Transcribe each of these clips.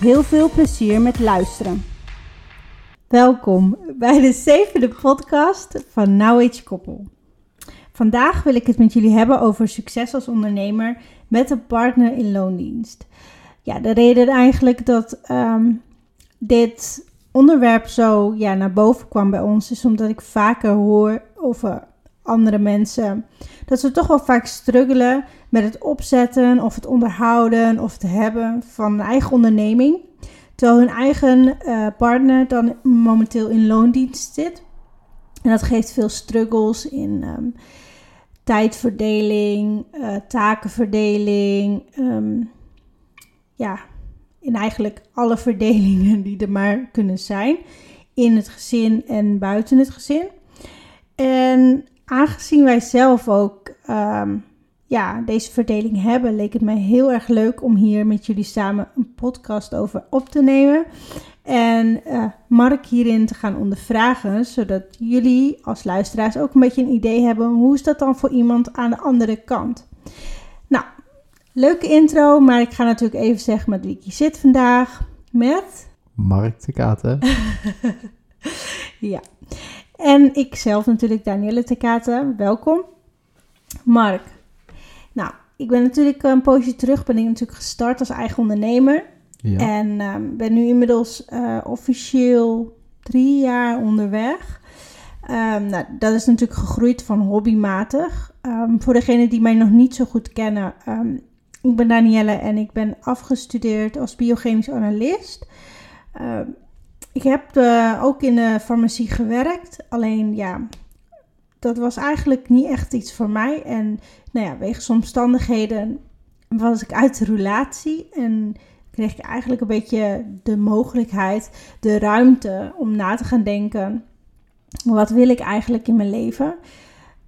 Heel veel plezier met luisteren. Welkom bij de zevende podcast van Now Age Koppel. Vandaag wil ik het met jullie hebben over succes als ondernemer met een partner in loondienst. Ja, de reden eigenlijk dat ehm, dit onderwerp zo ja, naar boven kwam bij ons, is omdat ik vaker hoor over andere mensen dat ze toch wel vaak struggelen met het opzetten of het onderhouden of het hebben van een eigen onderneming. Terwijl hun eigen uh, partner dan momenteel in loondienst zit. En dat geeft veel struggles in um, tijdverdeling, uh, takenverdeling. Um, ja, in eigenlijk alle verdelingen die er maar kunnen zijn. In het gezin en buiten het gezin. En aangezien wij zelf ook um, ja, deze verdeling hebben, leek het mij heel erg leuk om hier met jullie samen een podcast over op te nemen. En uh, Mark hierin te gaan ondervragen, zodat jullie als luisteraars ook een beetje een idee hebben hoe is dat dan voor iemand aan de andere kant. Nou, leuke intro, maar ik ga natuurlijk even zeggen met wie ik hier zit vandaag. Met Mark de Katen. ja, en ik zelf natuurlijk Danielle de Katen. Welkom. Mark, nou, ik ben natuurlijk een poosje terug, ben ik natuurlijk gestart als eigen ondernemer. Ja. En um, ben nu inmiddels uh, officieel drie jaar onderweg. Um, nou, dat is natuurlijk gegroeid van hobbymatig. Um, voor degenen die mij nog niet zo goed kennen, ik ben Danielle en ik ben afgestudeerd als biochemisch analist. Ik heb uh, ook in de farmacie gewerkt, alleen ja, dat was eigenlijk niet echt iets voor mij. En nou ja, wegens omstandigheden was ik uit de relatie en kreeg ik eigenlijk een beetje de mogelijkheid, de ruimte om na te gaan denken: wat wil ik eigenlijk in mijn leven?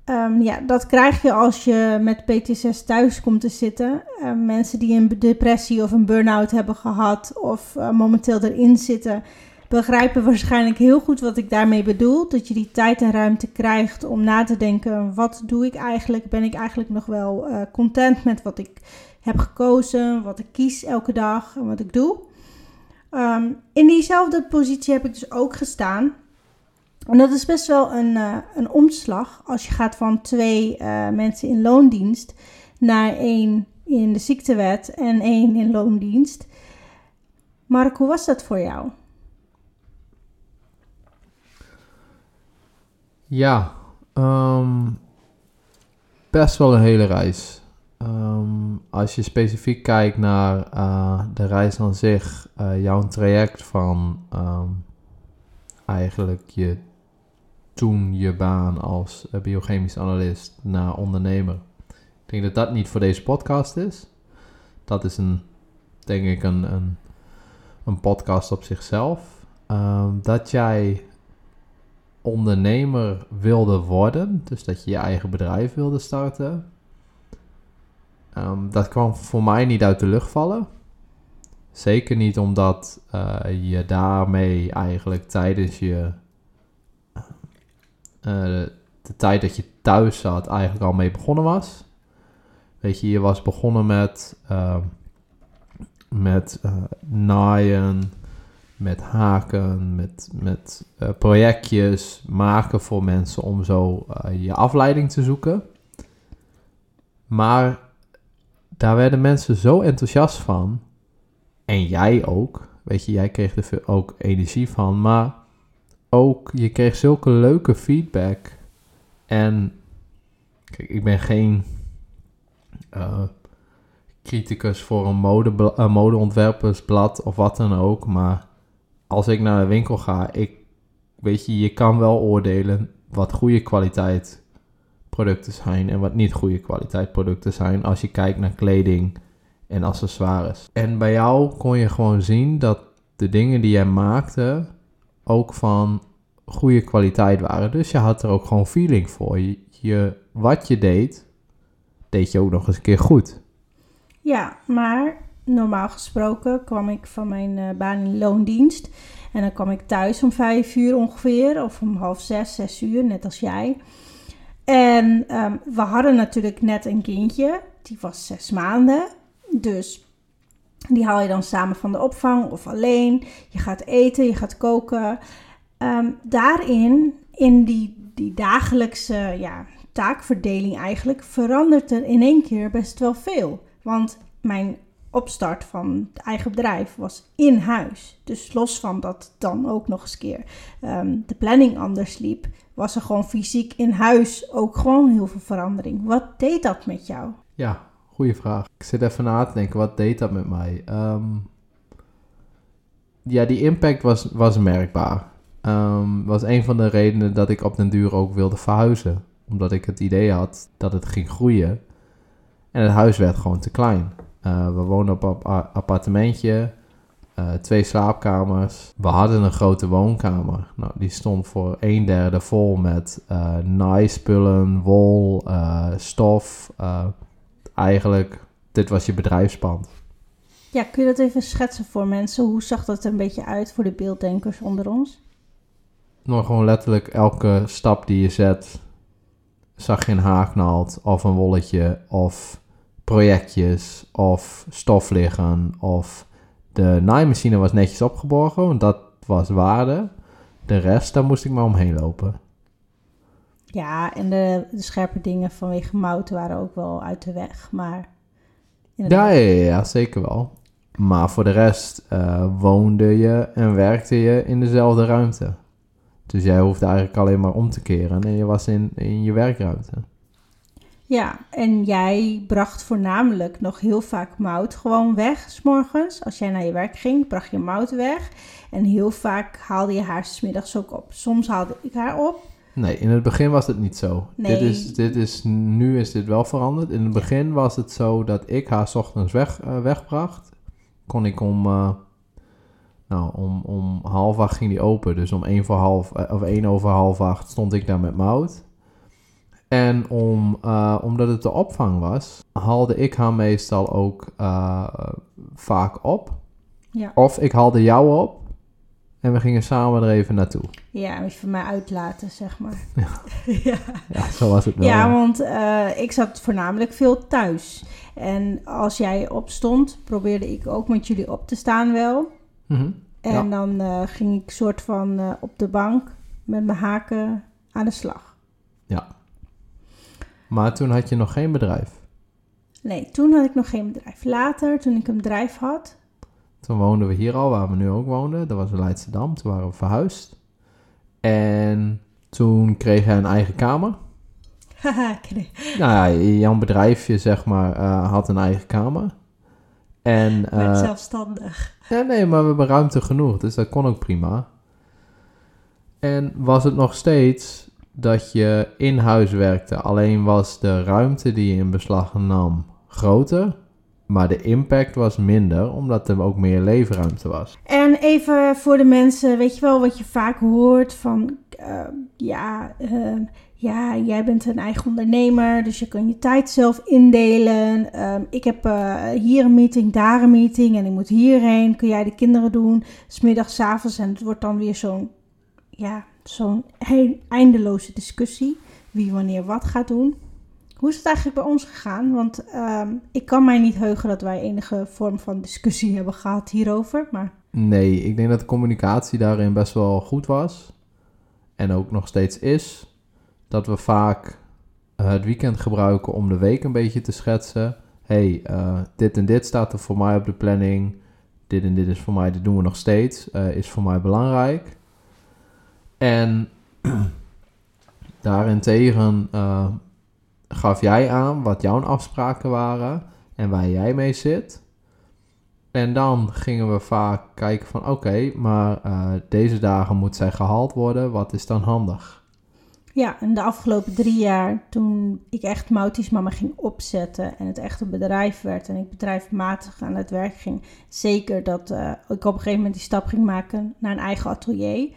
Um, ja, dat krijg je als je met PTSS thuis komt te zitten. Uh, mensen die een depressie of een burn-out hebben gehad of uh, momenteel erin zitten, begrijpen waarschijnlijk heel goed wat ik daarmee bedoel. Dat je die tijd en ruimte krijgt om na te denken: wat doe ik eigenlijk? Ben ik eigenlijk nog wel uh, content met wat ik heb gekozen, wat ik kies elke dag en wat ik doe? Um, in diezelfde positie heb ik dus ook gestaan. En dat is best wel een, uh, een omslag als je gaat van twee uh, mensen in loondienst naar één in de ziektewet en één in loondienst. Mark, hoe was dat voor jou? Ja, um, best wel een hele reis. Um, als je specifiek kijkt naar uh, de reis aan zich, uh, jouw traject van um, eigenlijk je toen je baan als uh, biochemisch analist naar ondernemer. Ik denk dat dat niet voor deze podcast is. Dat is een, denk ik, een, een, podcast op zichzelf. Dat jij ondernemer wilde worden, dus dat je je eigen bedrijf wilde starten, um, dat kwam voor mij niet uit de lucht vallen. Zeker niet omdat uh, je daarmee eigenlijk tijdens je uh, de tijd dat je thuis zat eigenlijk al mee begonnen was. Weet je, je was begonnen met, uh, met uh, naaien, met haken, met, met uh, projectjes maken voor mensen om zo uh, je afleiding te zoeken. Maar daar werden mensen zo enthousiast van. En jij ook. Weet je, jij kreeg er ook energie van. Maar ook, je kreeg zulke leuke feedback. En kijk, ik ben geen uh, criticus voor een mode, uh, modeontwerpersblad of wat dan ook. Maar als ik naar de winkel ga, ik, weet je, je kan wel oordelen wat goede kwaliteit producten zijn en wat niet goede kwaliteit producten zijn. Als je kijkt naar kleding en accessoires. En bij jou kon je gewoon zien dat de dingen die jij maakte ook van goede kwaliteit waren. Dus je had er ook gewoon feeling voor. Je, je, wat je deed, deed je ook nog eens een keer goed. Ja, maar normaal gesproken kwam ik van mijn uh, baan in loondienst. En dan kwam ik thuis om vijf uur ongeveer, of om half zes, zes uur, net als jij. En um, we hadden natuurlijk net een kindje, die was zes maanden. Dus die haal je dan samen van de opvang of alleen. Je gaat eten, je gaat koken. Um, daarin, in die, die dagelijkse ja, taakverdeling eigenlijk, verandert er in één keer best wel veel. Want mijn opstart van het eigen bedrijf was in huis. Dus los van dat dan ook nog eens keer um, de planning anders liep, was er gewoon fysiek in huis ook gewoon heel veel verandering. Wat deed dat met jou? Ja, goede vraag. Ik zit even na te denken, wat deed dat met mij? Um, ja, die impact was, was merkbaar. Um, was een van de redenen dat ik op den duur ook wilde verhuizen. Omdat ik het idee had dat het ging groeien. En het huis werd gewoon te klein. Uh, we woonden op een appartementje. Uh, twee slaapkamers. We hadden een grote woonkamer. Nou, die stond voor een derde vol met uh, naaispullen, wol, stof. eigenlijk, dit was je bedrijfspand. Ja, kun je dat even schetsen voor mensen? Hoe zag dat er een beetje uit voor de beelddenkers onder ons? Nou, gewoon letterlijk elke stap die je zet, zag je een haaknaald of een wolletje of projectjes of stof liggen of de naaimachine was netjes opgeborgen, want dat was waarde. De rest, daar moest ik maar omheen lopen. Ja, en de, de scherpe dingen vanwege mout waren ook wel uit de weg, maar... Ja, ja, ja, zeker wel. Maar voor de rest uh, woonde je en werkte je in dezelfde ruimte. Dus jij hoefde eigenlijk alleen maar om te keren en je was in, in je werkruimte. Ja, en jij bracht voornamelijk nog heel vaak mout gewoon weg, s morgens. Als jij naar je werk ging, bracht je mout weg. En heel vaak haalde je haar smiddags ook op. Soms haalde ik haar op. Nee, in het begin was het niet zo. Nee. Dit is, dit is, nu is dit wel veranderd. In het begin was het zo dat ik haar s ochtends weg, uh, wegbracht. Kon ik om, uh, nou, om, om half acht ging die open. Dus om één voor half, uh, of één over half acht stond ik daar met mout. En om, uh, omdat het de opvang was, haalde ik haar meestal ook uh, vaak op. Ja. Of ik haalde jou op en we gingen samen er even naartoe. Ja, je van mij uitlaten, zeg maar. Ja, ja. ja zo was het wel. Ja, want uh, ik zat voornamelijk veel thuis. En als jij opstond, probeerde ik ook met jullie op te staan wel. Mm -hmm. En dan ging ik soort van op de bank met mijn haken aan de slag. Ja. Maar toen had je nog geen bedrijf? Nee, toen had ik nog geen bedrijf. Later, toen ik een bedrijf had... Toen woonden we hier al, waar we nu ook woonden. Dat was in Leidschendam. Toen waren we verhuisd. En toen kreeg hij een eigen kamer. Haha, nou ja, jouw bedrijfje, zeg maar, uh, had een eigen kamer. En, uh, Met zelfstandig. Ja, nee, maar we hebben ruimte genoeg. Dus dat kon ook prima. En was het nog steeds dat je in huis werkte. Alleen was de ruimte die je in beslag nam groter. Maar de impact was minder, omdat er ook meer leefruimte was. En even voor de mensen, weet je wel wat je vaak hoort van... Uh, ja, uh, ja, jij bent een eigen ondernemer, dus je kan je tijd zelf indelen. Um, ik heb uh, hier een meeting, daar een meeting en ik moet hierheen. Kun jij de kinderen doen? Smiddags, avonds en het wordt dan weer zo'n... Ja, zo'n eindeloze discussie. Wie wanneer wat gaat doen. Hoe is het eigenlijk bij ons gegaan? Want um, ik kan mij niet heugen dat wij enige vorm van discussie hebben gehad hierover. Maar... Nee, ik denk dat de communicatie daarin best wel goed was. En ook nog steeds is. Dat we vaak uh, het weekend gebruiken om de week een beetje te schetsen. hey, uh, dit en dit staat er voor mij op de planning. Dit en dit is voor mij, dit doen we nog steeds. Uh, is voor mij belangrijk. En daarentegen uh, gaf jij aan wat jouw afspraken waren en waar jij mee zit. En dan gingen we vaak kijken van oké, maar uh, deze dagen moet zij gehaald worden, wat is dan handig? Ja, en de afgelopen drie jaar, toen ik echt Mautis Mama ging opzetten en het echt een bedrijf werd en ik bedrijfsmatig aan het werk ging, zeker dat uh, ik op een gegeven moment die stap ging maken naar een eigen atelier,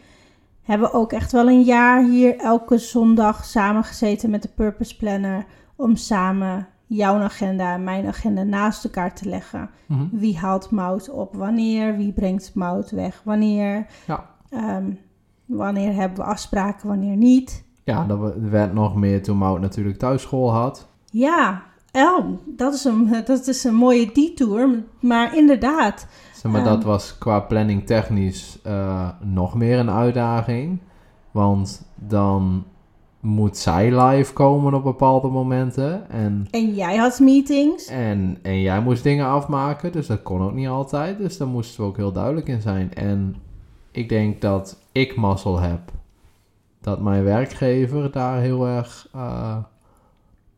hebben we ook echt wel een jaar hier elke zondag samengezeten met de Purpose Planner om samen jouw agenda en mijn agenda naast elkaar te leggen. Mhm. Wie haalt mout op wanneer? Wie brengt mout weg wanneer? Ja. Ehm, wanneer hebben we afspraken, wanneer niet? Ja, dat we- werd nog meer toen Mout natuurlijk thuisschool had. Ja, El, dat is een, dat is een mooie detour. Maar inderdaad, Zeg maar, dat was qua planning technisch eh, nog meer een uitdaging. Want dan moet zij live komen op bepaalde momenten. En, en jij had meetings. en, en jij moest dingen afmaken, dus dat kon ook niet altijd. Dus daar moesten we ook heel duidelijk in zijn. En ik denk dat ik mazzel heb. Dat mijn werkgever daar heel erg eh,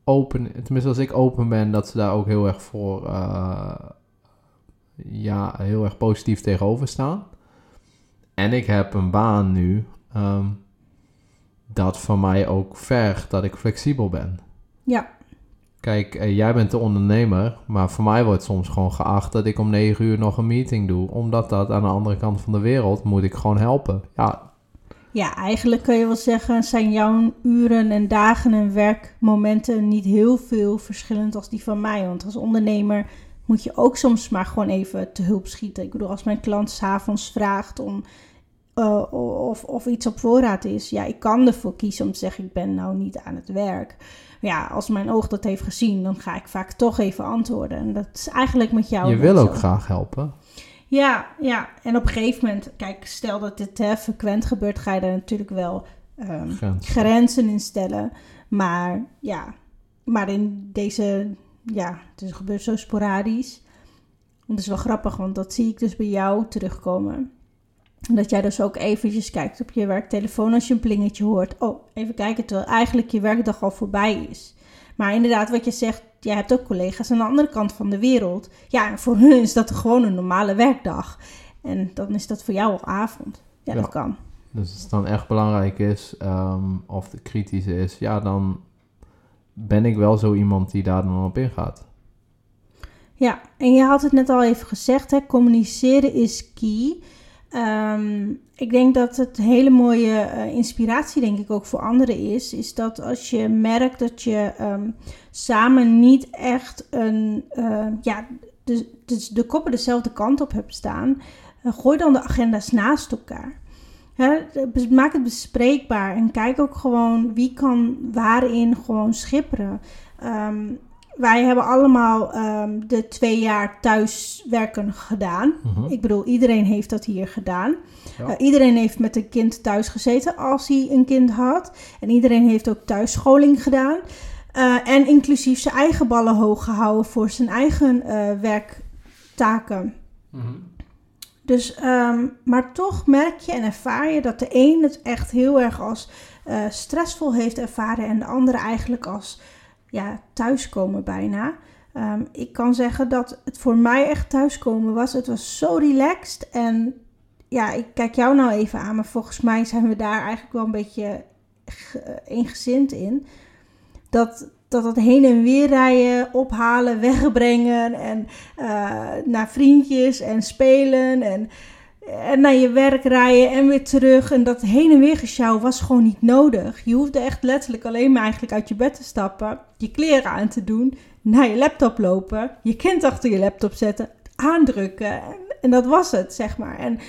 open... Tenminste, als ik open ben, dat ze daar ook heel erg voor... eh, ja, heel erg positief tegenover staan. En ik heb een baan nu ehm, dat van mij ook vergt dat ik flexibel ben. Ja. Kijk, eh, jij bent de ondernemer, maar voor mij wordt soms gewoon geacht dat ik om 9 uur nog een meeting doe, omdat dat aan de andere kant van de wereld moet ik gewoon helpen. Ja, Ja, eigenlijk kun je wel zeggen, zijn jouw uren en dagen en werkmomenten niet heel veel verschillend als die van mij. Want als ondernemer moet je ook soms maar gewoon even te hulp schieten. Ik bedoel, als mijn klant s'avonds vraagt om eh, of, of iets op voorraad is, ja, ik kan ervoor kiezen om te zeggen, ik ben nou niet aan het werk. Maar ja, als mijn oog dat heeft gezien, dan ga ik vaak toch even antwoorden. En dat is eigenlijk met jou je wil ook graag helpen. Ja, ja, en op een gegeven moment, kijk, stel dat dit hè, frequent gebeurt, ga je daar natuurlijk wel ehm, Grens. grenzen in stellen. Maar ja, maar in deze, ja, het is gebeurt zo sporadisch. En dat is wel grappig, want dat zie ik dus bij jou terugkomen. Dat jij dus ook eventjes kijkt op je werktelefoon als je een plingetje hoort. Oh, even kijken, terwijl eigenlijk je werkdag al voorbij is. Maar inderdaad, wat je zegt, jij hebt ook collega's aan de andere kant van de wereld. Ja, en voor hun is dat gewoon een normale werkdag. En dan is dat voor jou al avond. Ja, Ja. dat kan. Dus als het dan echt belangrijk is, ehm, of de kritisch is, ja, dan ben ik wel zo iemand die daar dan op ingaat. Ja, en je had het net al even gezegd, hè, communiceren is key. Ehm, ik denk dat het een hele mooie eh, inspiratie, denk ik, ook voor anderen is. Is dat als je merkt dat je ehm, samen niet echt een, eh, ja, de, de, koppen dezelfde kant op hebt staan, eh, gooi dan de agenda's naast elkaar. Maak het bespreekbaar en kijk ook gewoon wie kan waarin gewoon schipperen. Ehm, wij hebben allemaal ehm, de twee jaar thuiswerken gedaan. Mhm. Ik bedoel, iedereen heeft dat hier gedaan. Ja. Eh, iedereen heeft met een kind thuis gezeten als hij een kind had. En iedereen heeft ook thuisscholing gedaan. Eh, en inclusief zijn eigen ballen hoog gehouden voor zijn eigen eh, werktaken. Mhm. Dus, ehm, maar toch merk je en ervaar je dat de een het echt heel erg als eh, stressvol heeft ervaren en de andere eigenlijk als ja, thuiskomen bijna. Ehm, ik kan zeggen dat het voor mij echt thuiskomen was. Het was zo relaxed en ja, ik kijk jou nou even aan, maar volgens mij zijn we daar eigenlijk wel een beetje ge- eengezind in. Dat, dat het heen en weer rijden, ophalen, wegbrengen en eh, naar vriendjes en spelen en, en naar je werk rijden en weer terug. En dat heen en weer gesjouw was gewoon niet nodig. Je hoefde echt letterlijk alleen maar eigenlijk uit je bed te stappen, je kleren aan te doen, naar je laptop lopen, je kind achter je laptop zetten, aandrukken. En, dat was het, zeg maar. En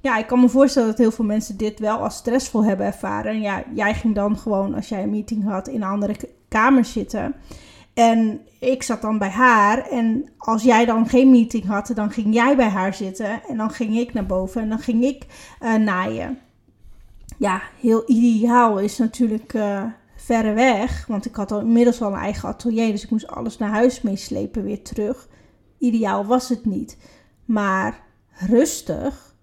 ja, ik kan me voorstellen dat heel veel mensen dit wel als stressvol hebben ervaren. En ja, jij ging dan gewoon, als jij een meeting had, in een andere kamer zitten. En ik zat dan bij haar. En als jij dan geen meeting had, dan ging jij bij haar zitten. En dan ging ik naar boven en dan ging ik eh, naaien. Ja, heel ideaal is natuurlijk eh verre weg. Want ik had al inmiddels al een eigen atelier. Dus ik moest alles naar huis meeslepen weer terug. Ideaal was het niet. Maar rustig,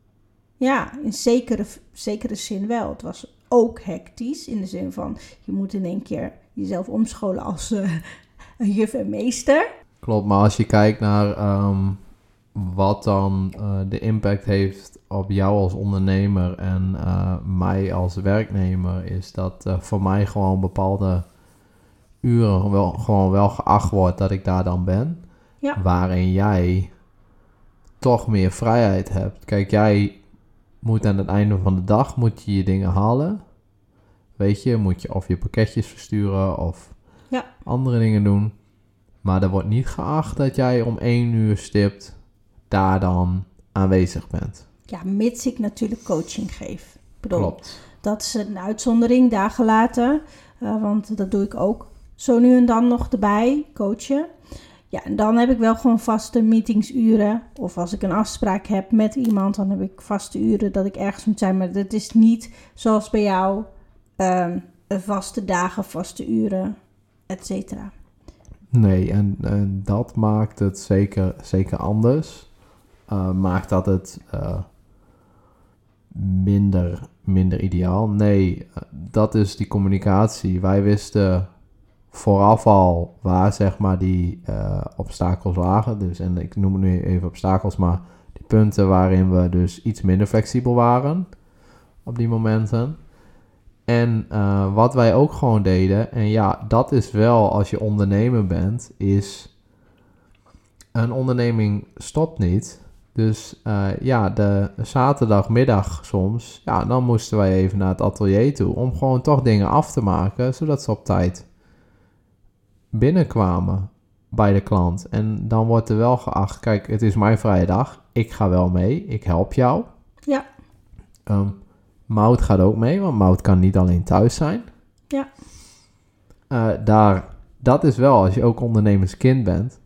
ja, in zekere, zekere zin wel. Het was ook hectisch in de zin van je moet in één keer jezelf omscholen als een juf en meester. Klopt, maar als je kijkt naar ehm, wat dan eh, de impact heeft op jou als ondernemer en eh, mij als werknemer, is dat voor mij gewoon bepaalde uren wel, gewoon wel geacht wordt dat ik daar dan ben. Ja. Waarin jij toch meer vrijheid hebt. Kijk, jij moet aan het einde van de dag moet je je dingen halen. Weet je, moet je of je pakketjes versturen of Ja. andere dingen doen. Maar er wordt niet geacht dat jij om één uur stipt daar dan aanwezig bent. Ja, mits ik natuurlijk coaching geef. Ik bedoel, Klopt. dat is een uitzondering, dagen later. eh, want dat doe ik ook zo nu en dan nog erbij, coachen. Ja, en dan heb ik wel gewoon vaste meetingsuren. Of als ik een afspraak heb met iemand, dan heb ik vaste uren dat ik ergens moet zijn. Maar dat is niet zoals bij jou, ehm, vaste dagen, vaste uren, et cetera. Nee, en, en dat maakt het zeker, zeker anders. Eh, maakt dat het eh, minder, minder ideaal. Nee, eh, dat is die communicatie. Wij wisten vooraf al waar zeg maar die obstakels lagen. Dus, en ik noem nu even obstakels, maar die punten waarin we dus iets minder flexibel waren op die momenten. En eh, wat wij ook gewoon deden, en ja, dat is wel als je ondernemer bent, is een onderneming stopt niet. Dus eh, ja, de zaterdagmiddag soms, ja, dan moesten wij even naar het atelier toe om gewoon toch dingen af te maken, zodat ze op tijd binnenkwamen bij de klant. En dan wordt er wel geacht, kijk, het is mijn vrije dag, ik ga wel mee, ik help jou. Ja. Ehm, Mout gaat ook mee, want Mout kan niet alleen thuis zijn. Ja. Eh, daar, dat is wel, als je ook ondernemerskind bent,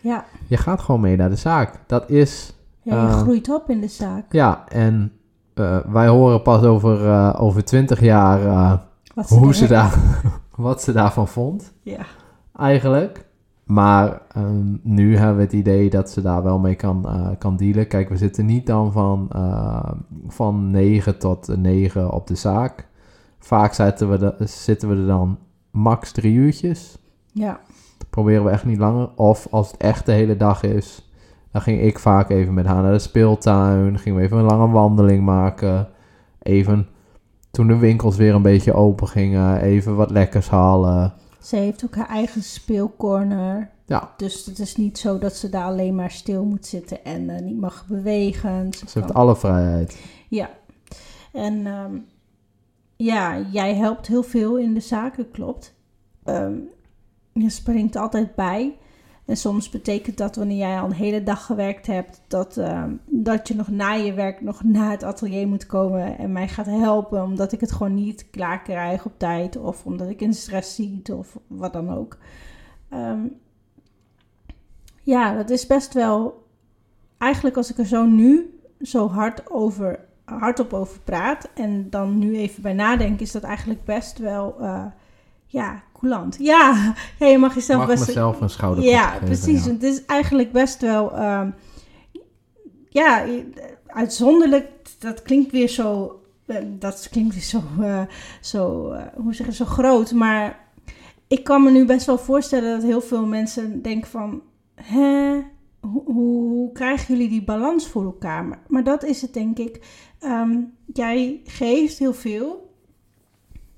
Ja, je gaat gewoon mee naar de zaak. Dat is, ja je Eh. groeit op in de zaak. ja, en eh, wij horen pas over, over 20 jaar Wat hoe ze daar, wat ze daarvan vond, Ja, eigenlijk. Maar ehm, nu hebben we het idee dat ze daar wel mee kan, eh, kan dealen. Kijk, we zitten niet dan van, eh, van 9 tot 9 op de zaak. Vaak zitten we, de, zitten we er dan max drie uurtjes. ja, Proberen we echt niet langer. Of als het echt de hele dag is, dan ging ik vaak even met haar naar de speeltuin. Gingen we even een lange wandeling maken. Even toen de winkels weer een beetje open gingen, even wat lekkers halen. Ze heeft ook haar eigen speelcorner. Ja. Dus het is niet zo dat ze daar alleen maar stil moet zitten en eh, niet mag bewegen. Ze Ze heeft kan- alle vrijheid. Ja. En ehm, ja, jij helpt heel veel in de zaken, klopt. Ehm, je springt altijd bij. En soms betekent dat wanneer jij al een hele dag gewerkt hebt, dat, ehm, dat je nog na je werk nog naar het atelier moet komen en mij gaat helpen, omdat ik het gewoon niet klaar krijg op tijd of omdat ik in stress zit of wat dan ook. Ehm, ja, dat is best wel. Eigenlijk als ik er zo nu zo hard over, hardop over praat en dan nu even bij nadenk, is dat eigenlijk best wel, eh, ja, coulant. Ja, ja, je mag jezelf Mag best. mezelf een schouder Ja, precies. Het is eigenlijk best wel, ehm, ja, uitzonderlijk. Dat klinkt weer zo, eh, dat klinkt weer zo, eh, zo eh, hoe zeg je, zo groot. Maar ik kan me nu best wel voorstellen dat heel veel mensen denken van, hè, hoe, hoe, hoe krijgen jullie die balans voor elkaar? Maar, maar dat is het denk ik. Ehm, jij geeft heel veel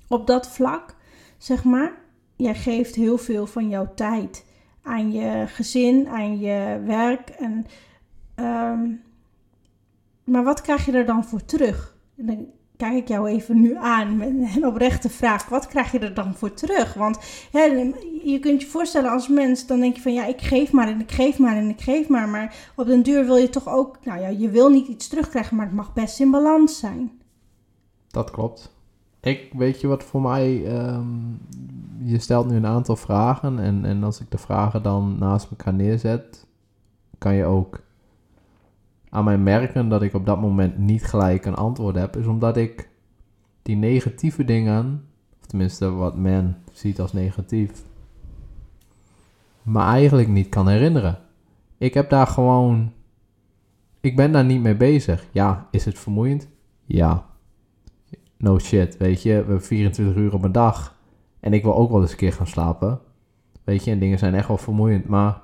op dat vlak, zeg maar. Jij geeft heel veel van jouw tijd aan je gezin, aan je werk. En, ehm, maar wat krijg je er dan voor terug? En dan kijk ik jou even nu aan met een oprechte vraag. Wat krijg je er dan voor terug? Want hè, je kunt je voorstellen als mens, dan denk je van ja, ik geef maar en ik geef maar en ik geef maar. Maar op den duur wil je toch ook, nou ja, je wil niet iets terugkrijgen, maar het mag best in balans zijn. Dat klopt. Ik weet je wat voor mij. ehm, je stelt nu een aantal vragen. En, en als ik de vragen dan naast elkaar neerzet, kan je ook aan mij merken dat ik op dat moment niet gelijk een antwoord heb. Is omdat ik die negatieve dingen, of tenminste wat men ziet als negatief, me eigenlijk niet kan herinneren. Ik heb daar gewoon. Ik ben daar niet mee bezig. Ja, is het vermoeiend? Ja, no shit, weet je. We hebben 24 uur op een dag. En ik wil ook wel eens een keer gaan slapen. Weet je, en dingen zijn echt wel vermoeiend. Maar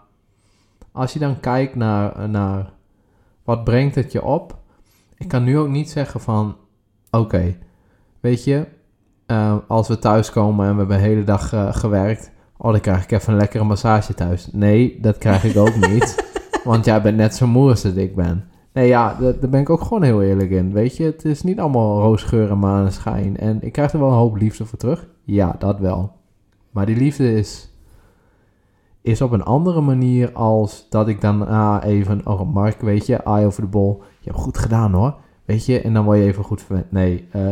als je dan kijkt naar, naar Wat brengt het je op? Ik kan nu ook niet zeggen van, oké, weet je, eh, als we thuiskomen en we hebben de hele dag eh, gewerkt, oh, dan krijg ik even een lekkere massage thuis. Nee, dat krijg ik ook niet, want jij bent net zo moe als dat ik ben. Nee, ja, daar ben ik ook gewoon heel eerlijk in. Weet je, het is niet allemaal roosgeur en maneschijn. En ik krijg er wel een hoop liefde voor terug. Ja, dat wel. Maar die liefde is, is op een andere manier als dat ik dan ah, even... Oh, Mark, weet je, eye over de bol. Je hebt goed gedaan hoor. Weet je, en dan word je even goed verwend. Nee, eh,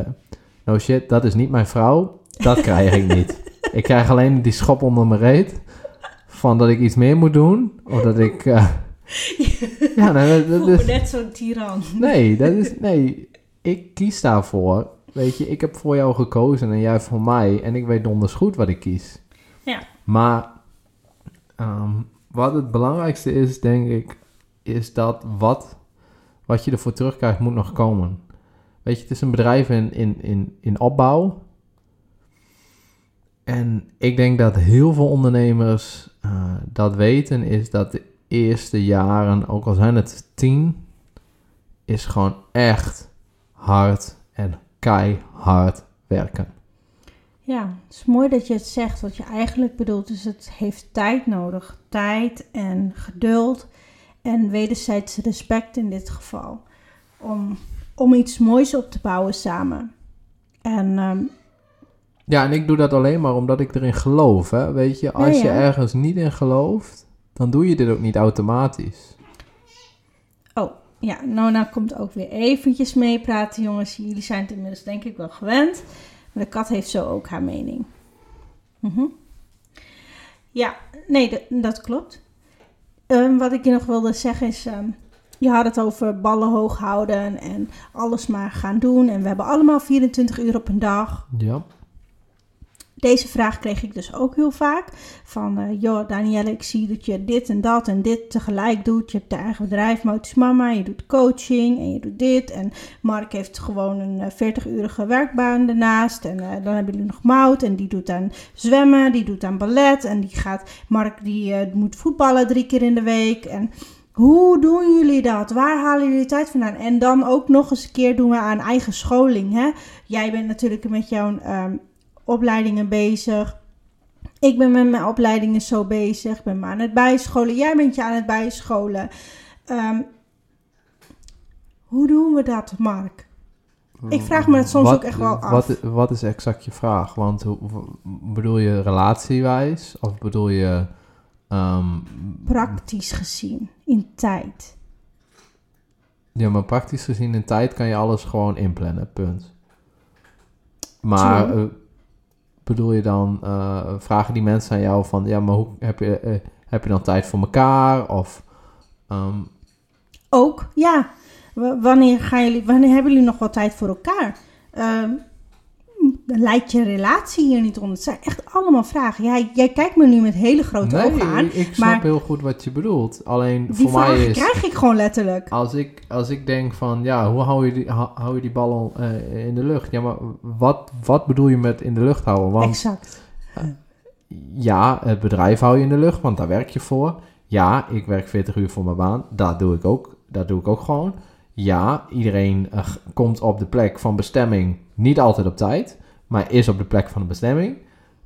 no shit, dat is niet mijn vrouw. Dat krijg ik niet. Ik krijg alleen die schop onder mijn reet. Van dat ik iets meer moet doen. Of dat ik... eh, ja, nee, dat, is... net zo'n tiran. Nee, dat is... Nee, ik kies daarvoor. Weet je, ik heb voor jou gekozen en jij voor mij. En ik weet donders goed wat ik kies. Ja. Maar ehm, wat het belangrijkste is, denk ik, is dat wat, wat je ervoor terugkrijgt moet nog komen. Weet je, het is een bedrijf in, in, in, in opbouw. En ik denk dat heel veel ondernemers eh, dat weten, is dat de eerste jaren, ook al zijn het tien, is gewoon echt hard en keihard werken. Ja, het is mooi dat je het zegt. Wat je eigenlijk bedoelt is het heeft tijd nodig. Tijd en geduld en wederzijds respect in dit geval. Om, om iets moois op te bouwen samen. En ehm, Ja, en ik doe dat alleen maar omdat ik erin geloof, hè. Weet je, als Ja, je ergens niet in gelooft, dan doe je dit ook niet automatisch. oh, ja, Nona komt ook weer eventjes meepraten, jongens. Jullie zijn het inmiddels denk ik wel gewend. Maar de kat heeft zo ook haar mening. Mhm. Ja, nee, dat- dat klopt. Ehm, wat ik je nog wilde zeggen is... ehm, je had het over ballen hoog houden en alles maar gaan doen. En we hebben allemaal 24 uur op een dag. Ja. Deze vraag kreeg ik dus ook heel vaak. Van, eh joh, Danielle, ik zie dat je dit en dat en dit tegelijk doet. Je hebt de eigen bedrijf, Motus Mama. Je doet coaching en je doet dit. En Mark heeft gewoon een eh, 40-urige werkbaan daarnaast. En eh, dan hebben jullie nog Mout. En die doet aan zwemmen, die doet aan ballet. En die gaat, Mark die eh, moet voetballen drie keer in de week. En hoe doen jullie dat? Waar halen jullie tijd vandaan? En dan ook nog eens een keer doen we aan eigen scholing. Hè? Jij bent natuurlijk met jouw ehm, opleidingen bezig. Ik ben met mijn opleidingen zo bezig. Ik ben me aan het bijscholen. Jij bent je aan het bijscholen. Ehm, hoe doen we dat, Mark? Ik vraag me dat soms Wat- ook echt wel af. Wat, wat is exact je vraag? Want bedoel je relatiewijs? Of bedoel je... ehm, Praktisch gezien, in tijd. ja, maar praktisch gezien in tijd kan je alles gewoon inplannen, punt. Maar. Bedoel je dan... eh, vragen die mensen aan jou van... Ja, maar hoe heb je, eh, heb je dan tijd voor elkaar? Of... ehm, Ook, ja. Wanneer, gaan jullie, wanneer hebben jullie nog wel tijd voor elkaar? Ehm, dan lijkt je relatie hier niet onder. Het zijn echt allemaal vragen. Jij, jij kijkt me nu met hele grote nee, ogen aan. ik snap maar- heel goed wat je bedoelt. Alleen Die voor mij is... krijg ik gewoon letterlijk. Als ik, als ik denk van, ja, hoe hou je die, hou, je die bal eh, in de lucht? Ja, maar wat, wat bedoel je met in de lucht houden? Want exact. ja, het bedrijf hou je in de lucht, want daar werk je voor. Ja, ik werk 40 uur voor mijn baan. Dat doe ik ook. Dat doe ik ook gewoon. Ja, iedereen eh, komt op de plek van bestemming. Niet altijd op tijd, maar is op de plek van de bestemming.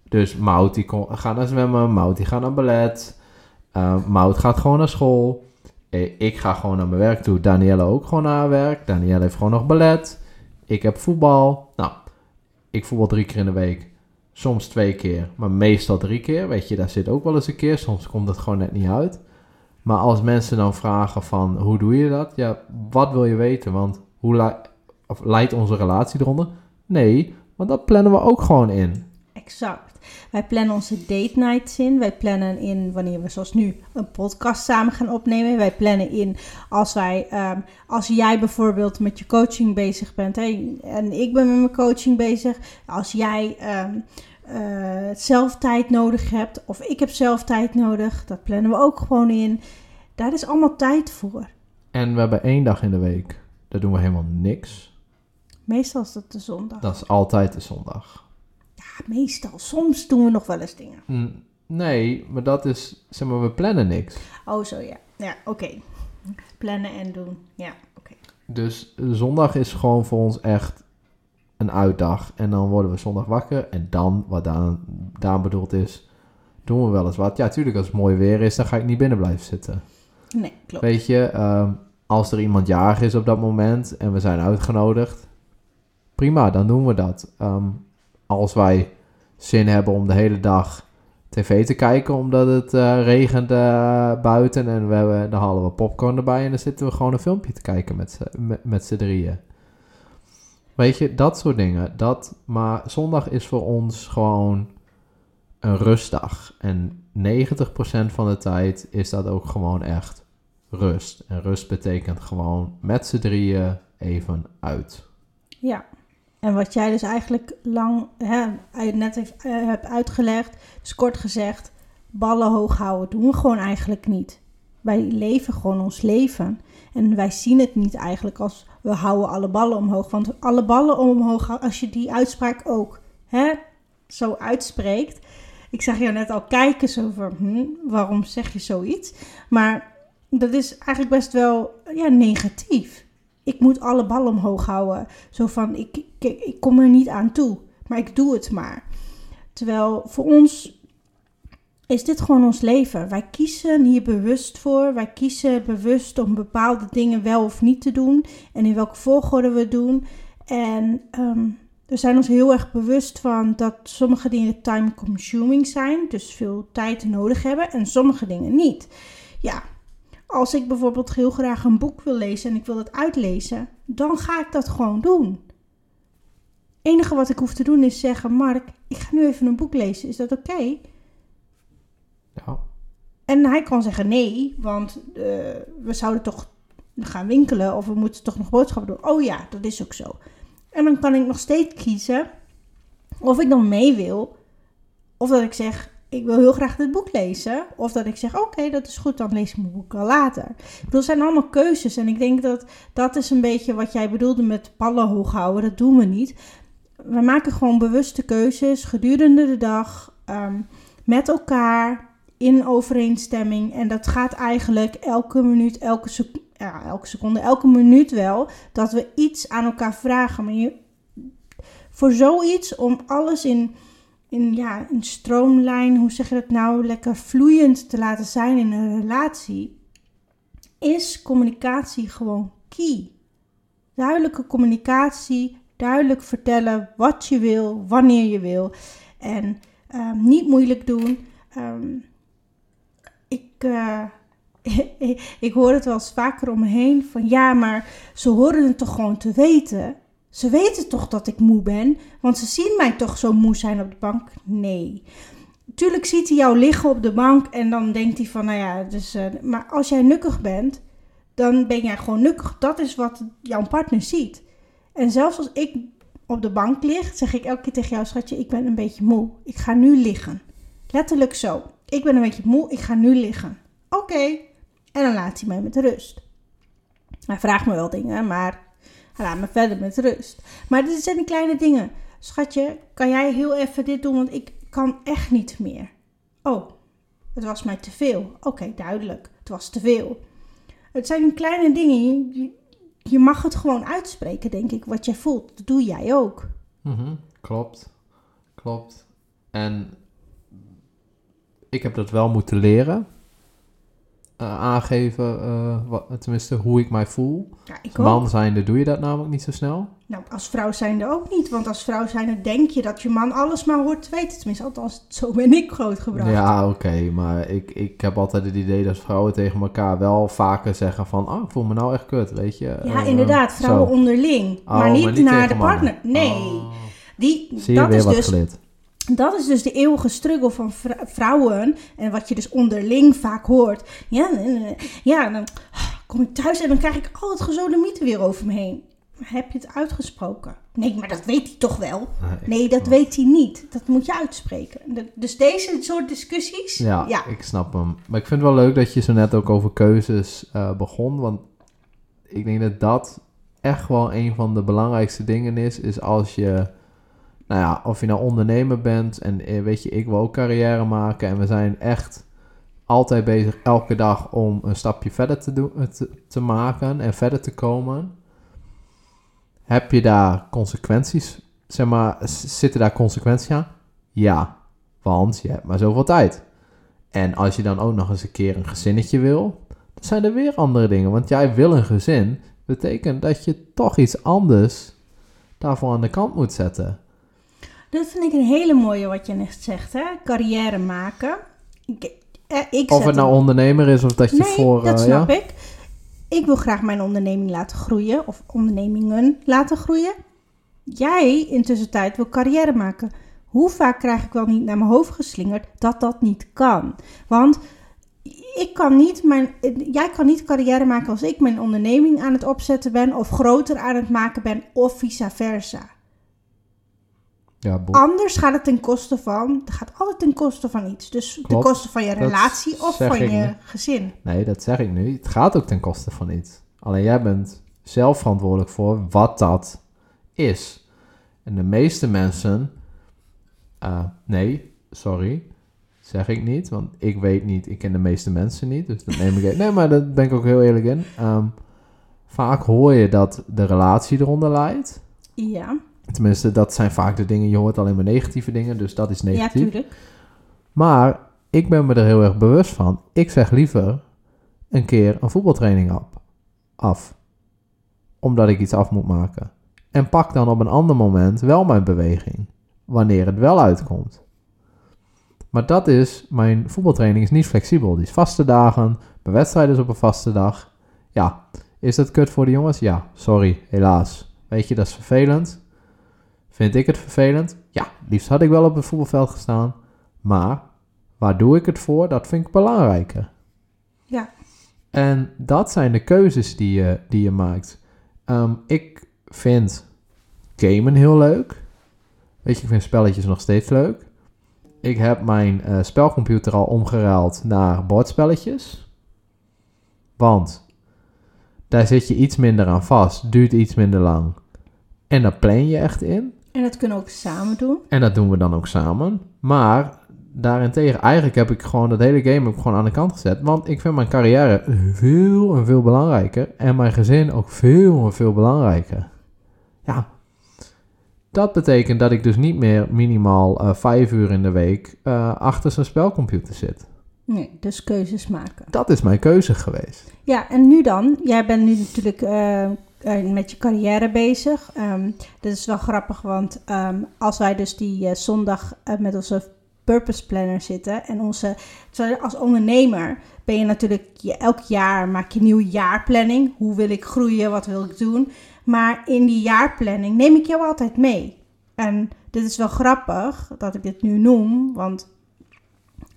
Dus Mout die kon- gaat naar zwemmen, Mout die gaat naar ballet. eh Mout gaat gewoon naar school. Eh, Ik ga gewoon naar mijn werk toe. Danielle ook gewoon naar haar werk. Danielle heeft gewoon nog ballet. Ik heb voetbal. Nou, ik voetbal drie keer in de week. Soms twee keer, maar meestal drie keer. Weet je, daar zit ook wel eens een keer. Soms komt het gewoon net niet uit. Maar als mensen dan vragen van, hoe doe je dat? Ja, wat wil je weten? Want hoe leidt onze relatie eronder? Nee, want dat plannen we ook gewoon in. Exact. Wij plannen onze date nights in. Wij plannen in wanneer we zoals nu een podcast samen gaan opnemen. Wij plannen in als wij, ehm, als jij bijvoorbeeld met je coaching bezig bent hè, en ik ben met mijn coaching bezig. Als jij eh, zelf tijd nodig hebt of ik heb zelf tijd nodig, dat plannen we ook gewoon in. Daar is allemaal tijd voor. En we hebben één dag in de week. Daar doen we helemaal niks. Meestal is dat de zondag. Dat is altijd de zondag. Ja, meestal. Soms doen we nog wel eens dingen. Mm, Nee, maar dat is, zeg maar, we plannen niks. Oh, zo ja. Ja, oké. Plannen en doen. Ja, oké. Dus zondag is gewoon voor ons echt een uitdag. En dan worden we zondag wakker. En dan, wat Daan, Daan bedoeld is, doen we wel eens wat. Ja, tuurlijk, als het mooi weer is, dan ga ik niet binnen blijven zitten. Nee, klopt. Weet je, ehm, als er iemand jarig is op dat moment en we zijn uitgenodigd, prima, dan doen we dat. Ehm, als wij zin hebben om de hele dag tv te kijken omdat het eh, regent eh, buiten en we hebben, dan halen we popcorn erbij en dan zitten we gewoon een filmpje te kijken met, z'n- met, drieën. Weet je, dat soort dingen. Dat, maar zondag is voor ons gewoon een rustdag. En 90% van de tijd is dat ook gewoon echt rust. En rust betekent gewoon met z'n drieën even uit. Ja. En wat jij dus eigenlijk lang, hè, net heeft, eh, hebt uitgelegd, dus kort gezegd, ballen hoog houden doen we gewoon eigenlijk niet. Wij leven gewoon ons leven. En wij zien het niet eigenlijk als we houden alle ballen omhoog. Want alle ballen omhoog, als je die uitspraak ook hè, zo uitspreekt. Ik zag jou net al kijken zo van, hm, waarom zeg je zoiets? Maar dat is eigenlijk best wel ja, negatief. Ik moet alle ballen omhoog houden. Zo van, ik, ik, kom er niet aan toe. Maar ik doe het maar. Terwijl voor ons is dit gewoon ons leven. Wij kiezen hier bewust voor. Wij kiezen bewust om bepaalde dingen wel of niet te doen. En in welke volgorde we het doen. En ehm, we zijn ons heel erg bewust van dat sommige dingen time consuming zijn. Dus veel tijd nodig hebben. En sommige dingen niet. Ja, als ik bijvoorbeeld heel graag een boek wil lezen en ik wil het uitlezen, dan ga ik dat gewoon doen. Het enige wat ik hoef te doen is zeggen: Mark, ik ga nu even een boek lezen. Is dat oké? Ja. En hij kan zeggen nee, want uh, we zouden toch gaan winkelen of we moeten toch nog boodschappen doen. Oh ja, dat is ook zo. En dan kan ik nog steeds kiezen of ik dan mee wil, of dat ik zeg: ik wil heel graag dit boek lezen. Of dat ik zeg, oké, dat is goed, dan lees ik mijn boek al later. Ik bedoel, zijn allemaal keuzes. En ik denk dat dat is een beetje wat jij bedoelde met ballen hoog houden. Dat doen we niet. We maken gewoon bewuste keuzes gedurende de dag. Um, met elkaar. In overeenstemming. En dat gaat eigenlijk elke minuut, elke, sec ja, elke seconde, elke minuut wel. Dat we iets aan elkaar vragen. Maar je, voor zoiets, om alles in in, ja, een stroomlijn, hoe zeg je dat nou, lekker vloeiend te laten zijn in een relatie, is communicatie gewoon key. Duidelijke communicatie, duidelijk vertellen wat je wil, wanneer je wil. En um, niet moeilijk doen. Um, ik, uh, ik hoor het wel eens vaker om me heen van ja, maar ze horen het toch gewoon te weten. Ze weten toch dat ik moe ben, want ze zien mij toch zo moe zijn op de bank? Nee. Tuurlijk ziet hij jou liggen op de bank en dan denkt hij van, nou ja, dus, uh, maar als jij nukkig bent, dan ben jij gewoon nukkig. Dat is wat jouw partner ziet. En zelfs als ik op de bank lig, zeg ik elke keer tegen jou, schatje, ik ben een beetje moe. Ik ga nu liggen. Letterlijk zo. Ik ben een beetje moe, ik ga nu liggen. Oké. En dan laat hij mij met rust. Hij vraagt me wel dingen, maar laat me verder met rust. Maar dit zijn kleine dingen. Schatje, kan jij heel even dit doen, want ik kan echt niet meer. Oh, het was mij te veel. Oké, duidelijk. Het was te veel. Het zijn kleine dingen. Je, mag het gewoon uitspreken, denk ik, wat jij voelt. Dat doe jij ook. -hmm. Klopt. Klopt. En ik heb dat wel moeten leren. Uh, aangeven, wat, tenminste hoe ik mij voel. Ja, ik Man ook. zijnde doe je dat namelijk niet zo snel. Nou, als vrouw zijnde ook niet. Want als vrouw zijnde denk je dat je man alles maar hoort te weten. Tenminste, althans, zo ben ik grootgebracht. Ja, oké. Okay, maar ik, ik heb altijd het idee dat vrouwen tegen elkaar wel vaker zeggen van... Oh, ik voel me nou echt kut, weet je. Ja, uh, inderdaad. Vrouwen zo. onderling. Oh, maar, niet maar niet naar de mannen. partner. Nee. Oh. Die, Zie je dat weer is wat dus geleerd. Dat is dus de eeuwige struggle van vrouwen. En wat je dus onderling vaak hoort. Ja, ja dan kom ik thuis en dan krijg ik al het gezonde mythe weer over me heen. Heb je het uitgesproken? Nee, maar dat weet hij toch wel? Nee, dat weet hij niet. Dat moet je uitspreken. Dus deze soort discussies. Ja, ja. ik snap hem. Maar ik vind het wel leuk dat je zo net ook over keuzes uh, begon. Want ik denk dat dat echt wel een van de belangrijkste dingen is. Is als je nou ja, of je nou ondernemer bent en weet je, ik wil ook carrière maken en we zijn echt altijd bezig elke dag om een stapje verder te, doen, te, te maken en verder te komen. Heb je daar consequenties? Zeg maar, zitten daar consequenties aan? Ja, want je hebt maar zoveel tijd. En als je dan ook nog eens een keer een gezinnetje wil, dan zijn er weer andere dingen. Want jij wil een gezin, betekent dat je toch iets anders daarvoor aan de kant moet zetten. Dat vind ik een hele mooie wat je net zegt, hè? Carrière maken. Ik, eh, ik Of het nou een- ondernemer is of dat je nee, voor... dat eh, snap ja? ik. Ik wil graag mijn onderneming laten groeien. Of ondernemingen laten groeien. Jij intussen tijd wil carrière maken. Hoe vaak krijg ik wel niet naar mijn hoofd geslingerd dat dat niet kan? Want ik kan niet mijn, jij kan niet carrière maken als ik mijn onderneming aan het opzetten ben. Of groter aan het maken ben. Of vice versa. Ja. Anders gaat het ten koste van. Het gaat altijd ten koste van iets. Dus ten Klopt. koste van je relatie of van je niet. gezin. Nee, dat zeg ik nu. Het gaat ook ten koste van iets. Alleen jij bent zelf verantwoordelijk voor wat dat is. En de meeste mensen... eh, nee, sorry. Zeg ik niet, want ik weet niet. Ik ken de meeste mensen niet, dus dat neem ik... Nee, maar daar ben ik ook heel eerlijk in. Ehm, vaak hoor je dat de relatie eronder leidt. Ja, Tenminste, dat zijn vaak de dingen. Je hoort alleen maar negatieve dingen, dus dat is ja, negatief. tuurlijk. Maar ik ben me er heel erg bewust van. Ik zeg liever een keer een voetbaltraining af. Omdat ik iets af moet maken. En pak dan op een ander moment wel mijn beweging. Wanneer het wel uitkomt. Maar dat is, mijn voetbaltraining is niet flexibel. Die is vaste dagen, mijn wedstrijd is op een vaste dag. Ja, is dat kut voor de jongens? Ja, sorry, helaas. Weet je, dat is vervelend. Vind ik het vervelend? Ja, liefst had ik wel op het voetbalveld gestaan. Maar waar doe ik het voor? Dat vind ik belangrijker. Ja. En dat zijn de keuzes die je, die je maakt. Ehm, ik vind gamen heel leuk. Weet je, ik vind spelletjes nog steeds leuk. Ik heb mijn eh, spelcomputer al omgeruild naar bordspelletjes. Want daar zit je iets minder aan vast, duurt iets minder lang. En daar plan je echt in. En dat kunnen we ook samen doen. En dat doen we dan ook samen. Maar daarentegen, eigenlijk heb ik gewoon dat hele game ook gewoon aan de kant gezet. Want ik vind mijn carrière veel en veel belangrijker. En mijn gezin ook veel en veel belangrijker. Ja, dat betekent dat ik dus niet meer minimaal eh, vijf uur in de week eh, achter zo'n spelcomputer zit. Nee, dus keuzes maken. Dat is mijn keuze geweest. Ja, en nu dan? Jij bent nu natuurlijk eh, eh, met je carrière bezig. Ehm dit is wel grappig, want ehm, als wij dus die eh, zondag eh, met onze purpose planner zitten en onze als ondernemer ben je natuurlijk je, elk jaar maak je een nieuwe jaarplanning. Hoe wil ik groeien? Wat wil ik doen? Maar in die jaarplanning neem ik jou altijd mee. En dit is wel grappig dat ik dit nu noem, want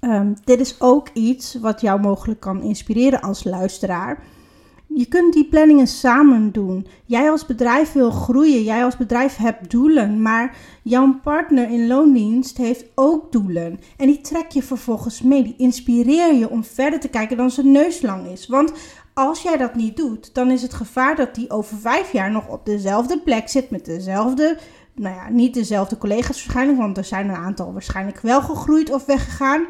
Ehm, dit is ook iets wat jou mogelijk kan inspireren als luisteraar. Je kunt die planningen samen doen. Jij als bedrijf wil groeien, jij als bedrijf hebt doelen, maar jouw partner in loondienst heeft ook doelen. En die trek je vervolgens mee, die inspireer je om verder te kijken dan zijn neus lang is. Want als jij dat niet doet, dan is het gevaar dat die over vijf jaar nog op dezelfde plek zit met dezelfde, nou ja, niet dezelfde collega's waarschijnlijk, want er zijn een aantal waarschijnlijk wel gegroeid of weggegaan.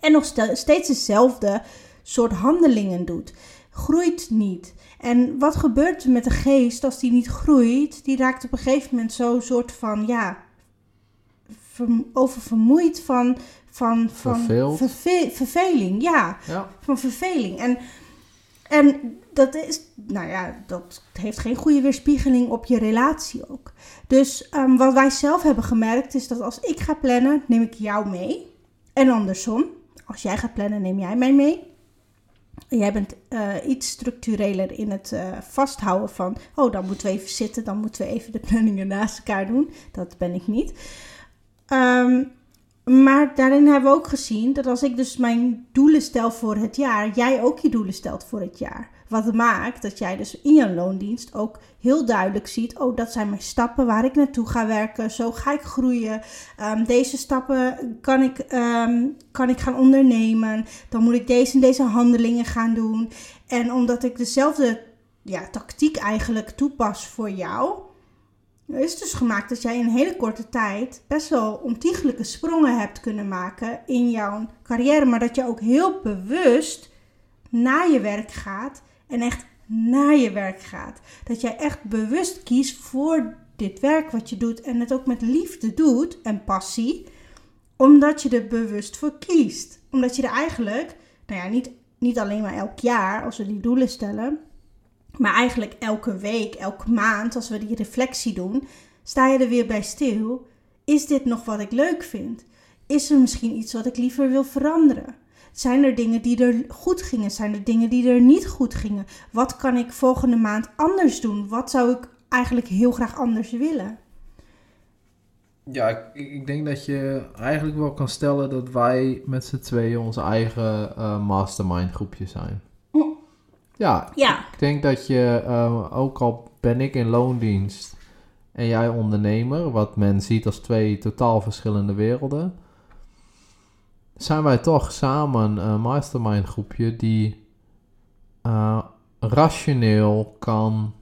En nog ste- steeds dezelfde soort handelingen doet. Groeit niet. En wat gebeurt er met de geest als die niet groeit? Die raakt op een gegeven moment zo'n soort van, ja, ver- oververmoeid van, van, van verve- verveling. Ja, Ja. van verveling. En, en dat is, nou ja, dat heeft geen goede weerspiegeling op je relatie ook. Dus ehm, wat wij zelf hebben gemerkt is dat als ik ga plannen, neem ik jou mee. En andersom, als jij gaat plannen, neem jij mij mee. Jij bent eh, iets structureler in het eh, vasthouden van, oh, dan moeten we even zitten, dan moeten we even de planningen naast elkaar doen. Dat ben ik niet. Ehm, maar daarin hebben we ook gezien dat als ik dus mijn doelen stel voor het jaar, jij ook je doelen stelt voor het jaar. Wat maakt dat jij dus in je loondienst ook heel duidelijk ziet: oh, dat zijn mijn stappen waar ik naartoe ga werken. Zo ga ik groeien. Ehm, deze stappen kan ik, ehm, kan ik gaan ondernemen. Dan moet ik deze en deze handelingen gaan doen. En omdat ik dezelfde ja, tactiek eigenlijk toepas voor jou, Er is dus gemaakt dat jij in een hele korte tijd best wel ontiegelijke sprongen hebt kunnen maken in jouw carrière. Maar dat je ook heel bewust naar je werk gaat en echt naar je werk gaat. Dat jij echt bewust kiest voor dit werk wat je doet en het ook met liefde doet en passie, omdat je er bewust voor kiest. Omdat je er eigenlijk, nou ja, niet, niet alleen maar elk jaar als we die doelen stellen, maar eigenlijk elke week, elke maand, als we die reflectie doen, sta je er weer bij stil. Is dit nog wat ik leuk vind? Is er misschien iets wat ik liever wil veranderen? Zijn er dingen die er goed gingen? Zijn er dingen die er niet goed gingen? Wat kan ik volgende maand anders doen? Wat zou ik eigenlijk heel graag anders willen? Ja, ik, ik denk dat je eigenlijk wel kan stellen dat wij met z'n tweeën onze eigen uh, mastermind groepje zijn. Ja, Ja, ik denk dat je, eh, ook al ben ik in loondienst en jij ondernemer, wat men ziet als twee totaal verschillende werelden, zijn wij toch samen een mastermind groepje die eh, rationeel kan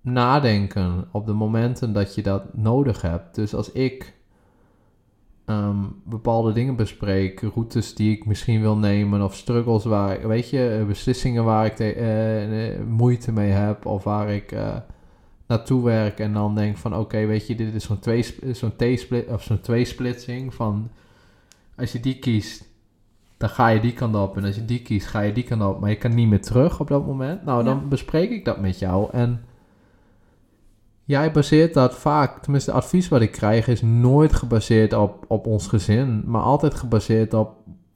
nadenken op de momenten dat je dat nodig hebt. Dus als ik ehm, bepaalde dingen bespreek, routes die ik misschien wil nemen of struggles waar, weet je, beslissingen waar ik te- eh, eh, moeite mee heb of waar ik eh, naartoe werk en dan denk van oké, weet je, dit is zo'n twee zo'n T-split of zo'n tweesplitsing van als je die kiest, dan ga je die kant op en als je die kiest, ga je die kant op, maar je kan niet meer terug op dat moment. Nou, Ja. dan bespreek ik dat met jou en Jij baseert dat vaak, tenminste het advies wat ik krijg is nooit gebaseerd op, op ons gezin, maar altijd gebaseerd op,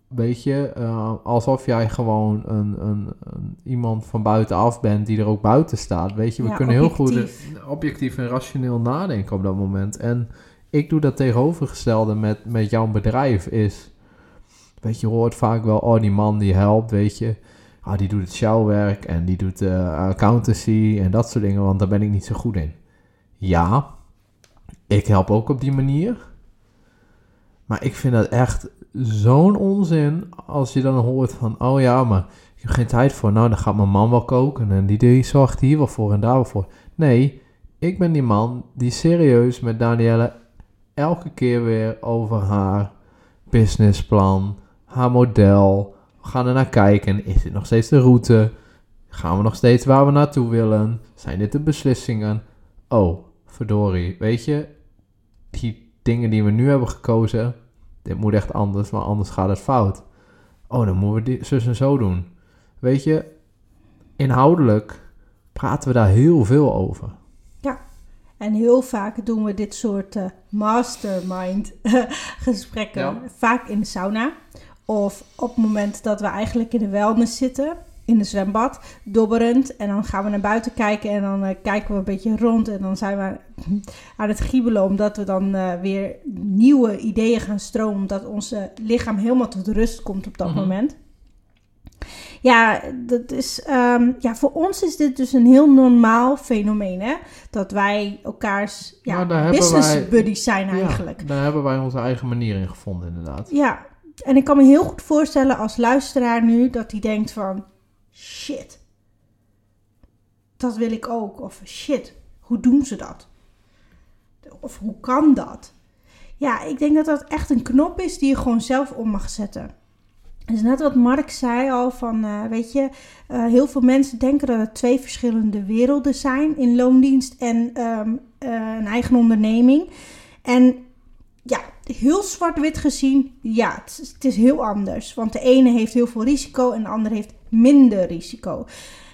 weet je, eh, alsof jij gewoon een, een, een, iemand van buitenaf bent die er ook buiten staat. Weet je, we Ja, kunnen heel goed objectief en rationeel nadenken op dat moment. En ik doe dat tegenovergestelde met, met jouw bedrijf is, weet je, hoort vaak wel, oh die man die helpt, weet je. Ah, die doet het sjouwwerk en die doet eh, accountancy en dat soort dingen, want daar ben ik niet zo goed in. Ja, ik help ook op die manier. Maar ik vind dat echt zo'n onzin als je dan hoort van, oh ja, maar ik heb geen tijd voor. Nou, dan gaat mijn man wel koken en die, die zorgt hier wel voor en daar wel voor. Nee, ik ben die man die serieus met Danielle elke keer weer over haar businessplan, haar model, we gaan er naar kijken. Is dit nog steeds de route? Gaan we nog steeds waar we naartoe willen? Zijn dit de beslissingen? Oh, verdorie. Weet je, die dingen die we nu hebben gekozen, dit moet echt anders, want anders gaat het fout. Oh, dan moeten we dit zus en zo doen. Weet je, inhoudelijk praten we daar heel veel over. En heel vaak doen we dit soort eh, mastermind gesprekken. Ja. Vaak in de sauna. Of op het moment dat we eigenlijk in de wellness zitten. In de zwembad. Dobberend. En dan gaan we naar buiten kijken. En dan eh, kijken we een beetje rond. En dan zijn we aan het giebelen. Omdat we dan eh, weer nieuwe ideeën gaan stromen. Omdat ons lichaam helemaal tot rust komt op dat Mhm. moment. Ja, dat is, ehm, ja, voor ons is dit dus een heel normaal fenomeen. Hè? Dat wij elkaars ja, Nou, business wij- buddies zijn Ja, eigenlijk. daar hebben wij onze eigen manier in gevonden, inderdaad. Ja, en ik kan me heel goed voorstellen als luisteraar nu dat hij denkt van shit, dat wil ik ook. Of shit, hoe doen ze dat? Of hoe kan dat? Ja, ik denk dat dat echt een knop is die je gewoon zelf om mag zetten. Dus net wat Mark zei al van, eh, weet je, eh, heel veel mensen denken dat het twee verschillende werelden zijn in loondienst en ehm, eh, een eigen onderneming. En ja, heel zwart-wit gezien, ja, het is, het is heel anders. Want de ene heeft heel veel risico en de andere heeft minder risico.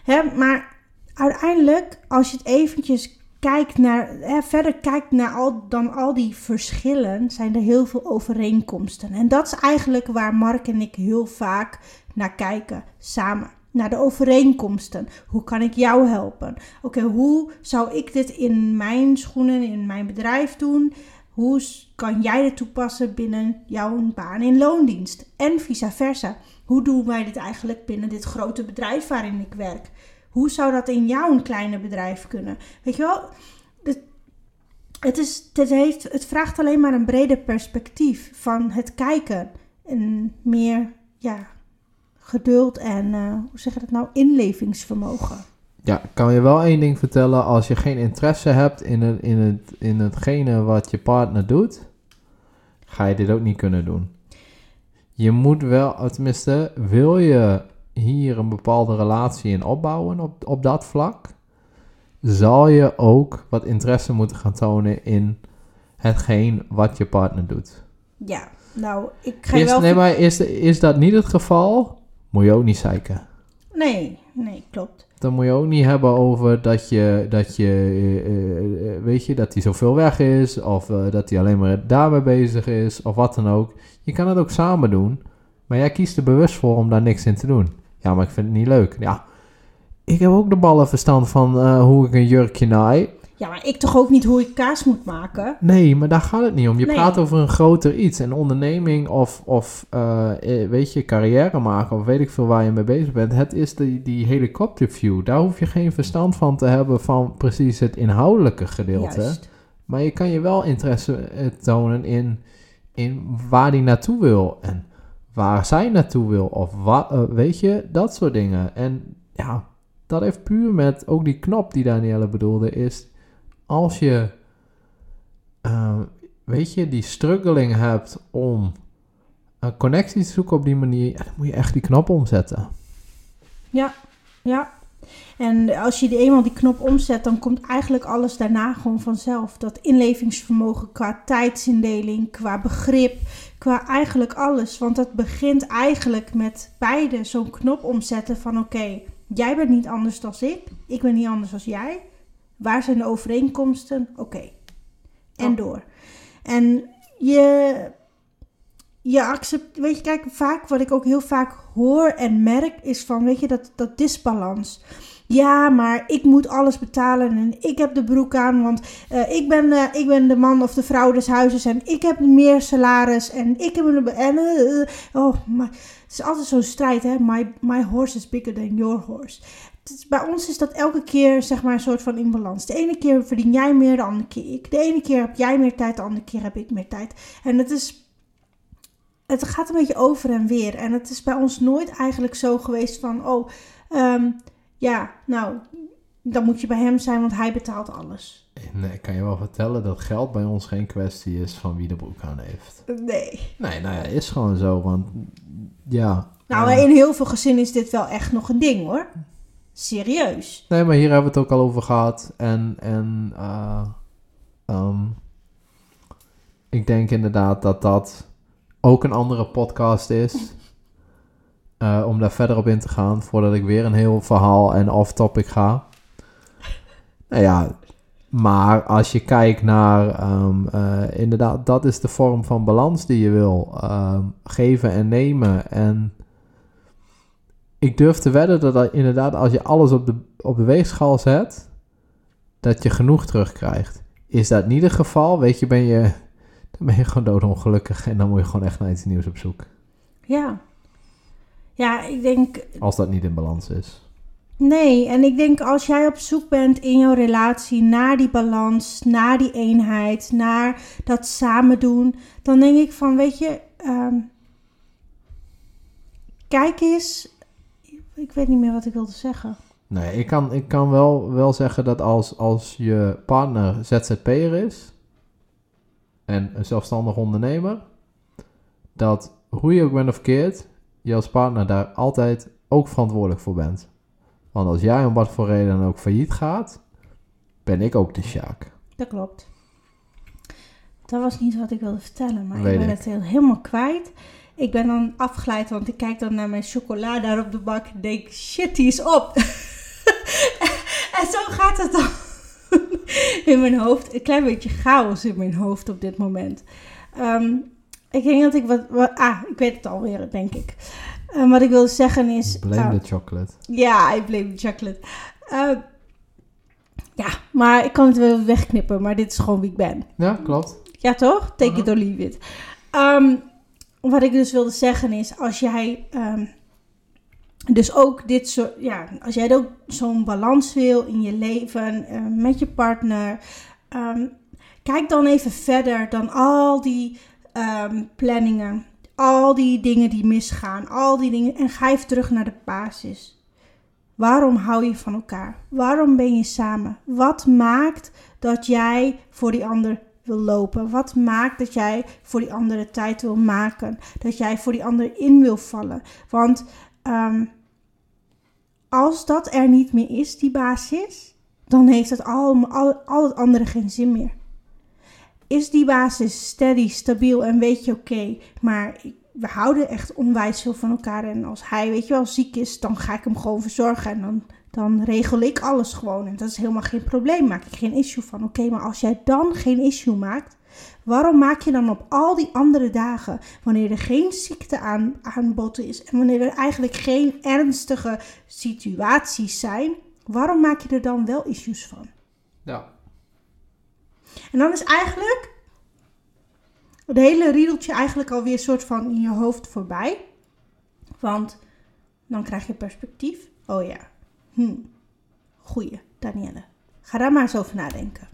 Hè, maar uiteindelijk, als je het eventjes kijkt naar, hè, verder kijkt naar al, dan al die verschillen, zijn er heel veel overeenkomsten. En dat is eigenlijk waar Mark en ik heel vaak naar kijken, samen. Naar de overeenkomsten. Hoe kan ik jou helpen? Oké, hoe zou ik dit in mijn schoenen, in mijn bedrijf doen? Hoe kan jij dit toepassen binnen jouw baan in loondienst? En vice versa. Hoe doen wij dit eigenlijk binnen dit grote bedrijf waarin ik werk? Hoe zou dat in jouw kleine bedrijf kunnen? Weet je wel, het, het, is, het, heeft, het vraagt alleen maar een breder perspectief van het kijken. En meer ja, geduld en, eh, hoe zeg je dat nou, inlevingsvermogen. Ja, kan je wel één ding vertellen. Als je geen interesse hebt in, het, in, het, in hetgene wat je partner doet, ga je dit ook niet kunnen doen. Je moet wel, tenminste, wil je hier een bepaalde relatie in opbouwen op, op dat vlak, zal je ook wat interesse moeten gaan tonen in hetgeen wat je partner doet. Ja, nou, ik ga Is, wel... nee, maar is, is dat niet het geval, moet je ook niet zeiken. Nee, nee, klopt. Dan moet je ook niet hebben over dat je, dat je eh, eh, eh, weet je, dat hij zoveel weg is, of dat hij alleen maar daarmee bezig is, of wat dan ook. Je kan het ook samen doen, maar jij kiest er bewust voor om daar niks in te doen. Ja, maar ik vind het niet leuk. Ja, ik heb ook de ballen verstand van eh, hoe ik een jurkje naai. Ja, maar ik toch ook niet hoe ik kaas moet maken? Nee, maar daar gaat het niet om. Je Nee. praat over een groter iets. Een onderneming of, of eh, eh, weet je, carrière maken of weet ik veel waar je mee bezig bent. Het is die, die helikopterview. Daar hoef je geen verstand van te hebben van precies het inhoudelijke gedeelte. Juist. Maar je kan je wel interesse tonen in, in waar die naartoe wil. En waar zij naartoe wil. Of wat, eh, weet je, dat soort dingen. En ja, dat heeft puur met ook die knop die Danielle bedoelde. Is als je, eh, weet je, die struggling hebt om een connectie te zoeken op die manier. Ja, dan moet je echt die knop omzetten. Ja. En als je die eenmaal die knop omzet, dan komt eigenlijk alles daarna gewoon vanzelf. Dat inlevingsvermogen qua tijdsindeling, qua begrip, qua eigenlijk alles. Want dat begint eigenlijk met beide zo'n knop omzetten van oké, jij bent niet anders dan ik, ik ben niet anders dan jij. Waar zijn de overeenkomsten? Oké. En Ja. door. En je, je accept, weet je, kijk, vaak wat ik ook heel vaak hoor en merk is van, weet je, dat, dat disbalans. Ja, maar ik moet alles betalen en ik heb de broek aan, want eh, ik, ben, eh, ik ben de man of de vrouw des huizes en ik heb meer salaris en ik heb een... En, eh, oh, het is altijd zo'n strijd, hè. My, my horse is bigger than your horse. Bij ons is dat elke keer zeg maar een soort van in balans. De ene keer verdien jij meer, de andere keer ik. De ene keer heb jij meer tijd, de andere keer heb ik meer tijd. En het is het gaat een beetje over en weer. En het is bij ons nooit eigenlijk zo geweest van, oh, ehm, ja, nou, dan moet je bij hem zijn, want hij betaalt alles. En ik kan je wel vertellen dat geld bij ons geen kwestie is van wie de broek aan heeft. Nee. Nee, nou ja, is gewoon zo, want ja. Nou, in heel veel gezinnen is dit wel echt nog een ding hoor. Serieus. Nee, maar hier hebben we het ook al over gehad. En, en eh, ehm, ik denk inderdaad dat dat ook een andere podcast is. Eh, om daar verder op in te gaan, voordat ik weer een heel verhaal en off-topic ga. Nou ja, maar als je kijkt naar, ehm, eh, inderdaad, dat is de vorm van balans die je wil ehm, geven en nemen. En ik durf te wedden dat, inderdaad, als je alles op de, op de weegschaal zet, dat je genoeg terugkrijgt. Is dat niet het geval, weet je, ben je, dan ben je gewoon doodongelukkig en dan moet je gewoon echt naar iets nieuws op zoek. Ja. Ja, ik denk, Als dat niet in balans is. Nee, en ik denk als jij op zoek bent in jouw relatie naar die balans, naar die eenheid, naar dat samen doen, dan denk ik van, weet je, ehm, kijk eens. Ik weet niet meer wat ik wilde zeggen. Nee, ik kan, ik kan wel, wel zeggen dat als, als je partner ZZP'er is en een zelfstandig ondernemer, dat hoe je ook bent of keert, je als partner daar altijd ook verantwoordelijk voor bent. Want als jij om wat voor reden dan ook failliet gaat, ben ik ook de sjaak. Dat klopt. Dat was niet wat ik wilde vertellen, maar Weet ik ben ik. het heel, helemaal kwijt. Ik ben dan afgeleid, want ik kijk dan naar mijn chocola daar op de bak en denk, shit, die is op. en zo gaat het dan in mijn hoofd. Een klein beetje chaos in mijn hoofd op dit moment. Ehm, ik denk dat ik wat, wat- Ah, ik weet het alweer, denk ik. Eh, wat ik wilde zeggen is... Blame eh, the chocolate. ja, I blame the chocolate. Eh, ja, maar ik kan het wel wegknippen, maar dit is gewoon wie ik ben. Ja, klopt. Ja, toch? Take it Mhm. or leave it. Ehm, wat ik dus wilde zeggen is, als jij ehm, dus ook dit soort, ja, als jij ook zo'n balans wil in je leven met je partner, ehm, kijk dan even verder dan al die ehm, planningen, al die dingen die misgaan, al die dingen en ga even terug naar de basis. Waarom hou je van elkaar? Waarom ben je samen? Wat maakt dat jij voor die ander wil lopen? Wat maakt dat jij voor die andere tijd wil maken? Dat jij voor die ander in wil vallen? Want ehm, als dat er niet meer is, die basis, dan heeft het al, al, al het andere geen zin meer. Is die basis steady, stabiel en weet je oké, maar we houden echt onwijs veel van elkaar. En als hij, weet je wel, ziek is, dan ga ik hem gewoon verzorgen. En dan, dan regel ik alles gewoon. En dat is helemaal geen probleem. Maak ik geen issue van. Oké, maar als jij dan geen issue maakt, waarom maak je dan op al die andere dagen, wanneer er geen ziekte aan, aan is en wanneer er eigenlijk geen ernstige situaties zijn, waarom maak je er dan wel issues van? Ja. En dan is eigenlijk het hele riedeltje eigenlijk alweer een soort van in je hoofd voorbij. Want dan krijg je perspectief. Oh ja, hm. goeie, Danielle. Ga daar maar eens over nadenken.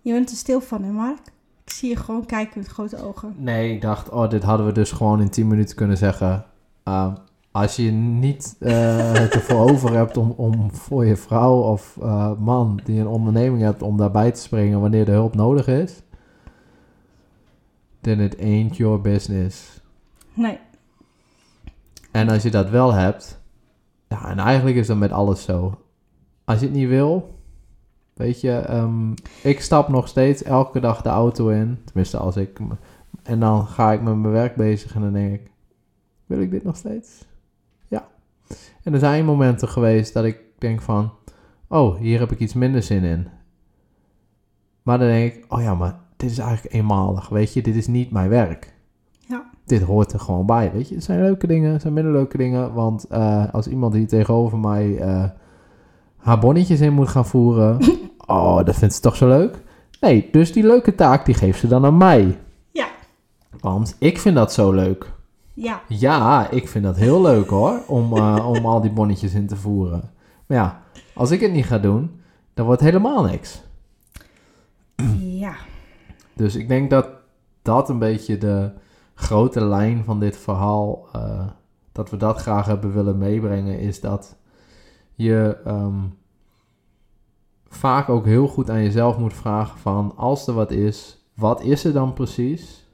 Je bent er stil van, hè Mark? Ik zie je gewoon kijken met grote ogen. Nee, ik dacht, oh, dit hadden we dus gewoon in 10 minuten kunnen zeggen. Uh, als je niet uh, het ervoor over hebt om, om voor je vrouw of uh, man die een onderneming hebt om daarbij te springen wanneer de hulp nodig is, then it ain't your business. Nee. En als je dat wel hebt, ja, en eigenlijk is dat met alles zo. Als je het niet wil, weet je, um, ik stap nog steeds elke dag de auto in, tenminste als ik, en dan ga ik met mijn werk bezig en dan denk ik, wil ik dit nog steeds? En er zijn momenten geweest dat ik denk van, oh, hier heb ik iets minder zin in. Maar dan denk ik, oh ja, maar dit is eigenlijk eenmalig, weet je, dit is niet mijn werk. Ja. Dit hoort er gewoon bij, weet je. Het zijn leuke dingen, het zijn minder leuke dingen, want uh, als iemand die tegenover mij uh, haar bonnetjes in moet gaan voeren, oh, dat vindt ze toch zo leuk? Nee, dus die leuke taak, die geeft ze dan aan mij. Ja. Want ik vind dat zo leuk. Ja. Ja, ik vind dat heel leuk hoor, om, uh, om al die bonnetjes in te voeren. Maar ja, als ik het niet ga doen, dan wordt helemaal niks. Ja. Dus ik denk dat dat een beetje de grote lijn van dit verhaal, uh, dat we dat graag hebben willen meebrengen, is dat je um, vaak ook heel goed aan jezelf moet vragen van, als er wat is, wat is er dan precies?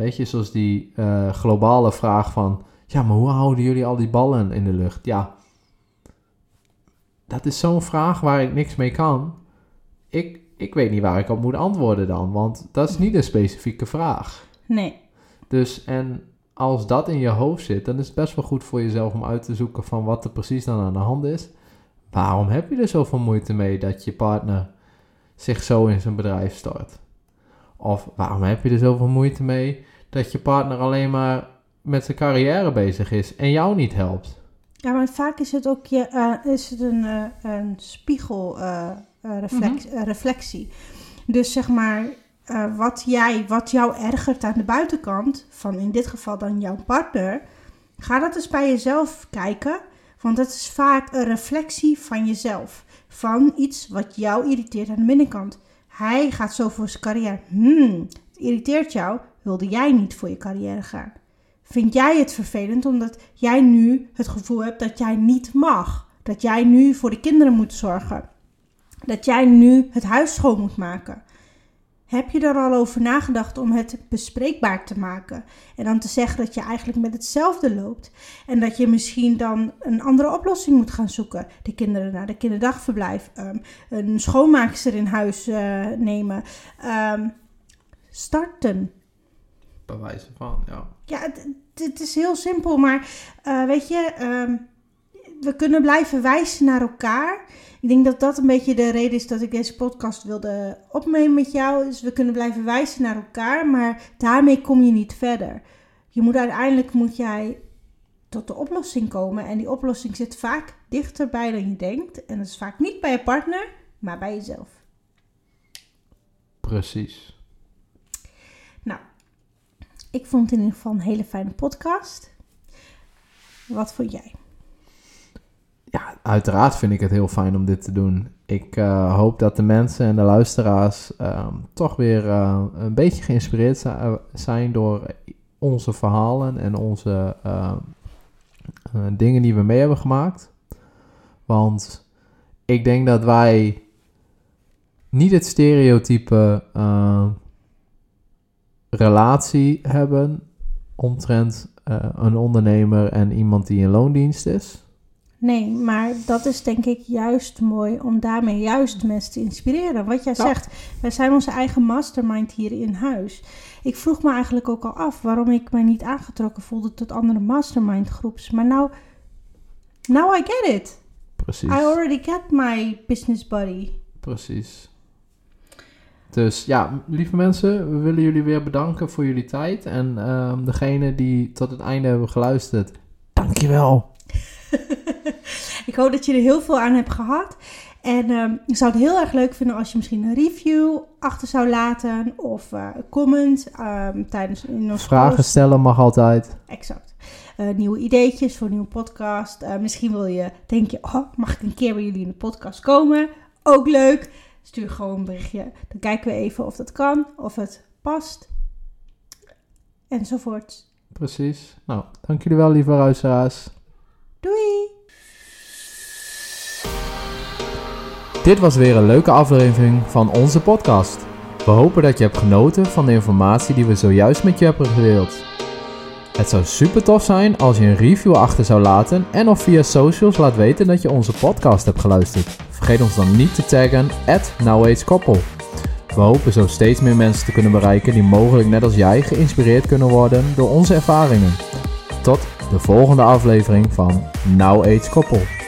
Weet je, zoals die uh, globale vraag van, ja, maar hoe houden jullie al die ballen in de lucht? Ja, dat is zo'n vraag waar ik niks mee kan. Ik, ik weet niet waar ik op moet antwoorden dan, want dat is niet een specifieke vraag. Nee. Dus, en als dat in je hoofd zit, dan is het best wel goed voor jezelf om uit te zoeken van wat er precies dan aan de hand is. Waarom heb je er zoveel moeite mee dat je partner zich zo in zijn bedrijf stort? Of waarom heb je er zoveel moeite mee dat je partner alleen maar met zijn carrière bezig is en jou niet helpt? Ja, maar vaak is het ook je, uh, is het een, uh, een spiegelreflectie. Uh, reflectie. Dus zeg maar, wat, jij, wat jou ergert aan de buitenkant, van in dit geval dan jouw partner, ga dat eens bij jezelf kijken. Want dat is vaak een reflectie van jezelf. Van iets wat jou irriteert aan de binnenkant. Hij gaat zo voor zijn carrière. Hmm, het irriteert jou. Wilde jij niet voor je carrière gaan? Vind jij het vervelend omdat jij nu het gevoel hebt dat jij niet mag? Dat jij nu voor de kinderen moet zorgen? Dat jij nu het huis schoon moet maken? Heb je er al over nagedacht om het bespreekbaar te maken? En dan te zeggen dat je eigenlijk met hetzelfde loopt. En dat je misschien dan een andere oplossing moet gaan zoeken. De kinderen naar de kinderdagverblijf. Um, een schoonmaakster in huis uh, nemen. Um, starten. Bij wijze van, ja. Ja, het, het is heel simpel. Maar uh, weet je, um, we kunnen blijven wijzen naar elkaar. Ik denk dat dat een beetje de reden is dat ik deze podcast wilde opnemen met jou. Dus we kunnen blijven wijzen naar elkaar, maar daarmee kom je niet verder. Je moet uiteindelijk moet jij tot de oplossing komen. En die oplossing zit vaak dichterbij dan je denkt. En dat is vaak niet bij je partner, maar bij jezelf. Precies. Ik vond het in ieder geval een hele fijne podcast. Wat vond jij? ja, uiteraard vind ik het heel fijn om dit te doen. Ik uh, hoop dat de mensen en de luisteraars uh, toch weer uh, een beetje geïnspireerd zijn door onze verhalen en onze eh, dingen die we mee hebben gemaakt. Want ik denk dat wij niet het stereotype eh, relatie hebben omtrent eh, een ondernemer en iemand die in loondienst is. Nee, maar dat is denk ik juist mooi om daarmee juist mensen te inspireren. Wat jij Ja. zegt, wij zijn onze eigen mastermind hier in huis. Ik vroeg me eigenlijk ook al af waarom ik me niet aangetrokken voelde tot andere mastermind groeps. Maar nou, now I get it. Precies. I already get my business buddy. Precies. Dus ja, lieve mensen, we willen jullie weer bedanken voor jullie tijd. En ehm degene die tot het einde hebben geluisterd, dankjewel. ik hoop dat je er heel veel aan hebt gehad. En ehm, ik zou het heel erg leuk vinden als je misschien een review achter zou laten. Of een comment ehm, tijdens in ons Vragen post. stellen mag altijd. Exact. Eh, nieuwe ideetjes voor een nieuwe podcast. Eh, misschien wil je, denk je, oh, mag ik een keer bij jullie in de podcast komen? Ook leuk. Stuur gewoon een berichtje. Dan kijken we even of dat kan, of het past. Enzovoort. Precies. Nou, dank jullie wel, lieve luisteraars. Doei! Dit was weer een leuke aflevering van onze podcast. We hopen dat je hebt genoten van de informatie die we zojuist met je hebben gedeeld. Het zou super tof zijn als je een review achter zou laten en of via socials laat weten dat je onze podcast hebt geluisterd. Vergeet ons dan niet te taggen at NowAgeKoppel. We hopen zo steeds meer mensen te kunnen bereiken die mogelijk net als jij geïnspireerd kunnen worden door onze ervaringen. Tot de volgende aflevering van Now Age Koppel.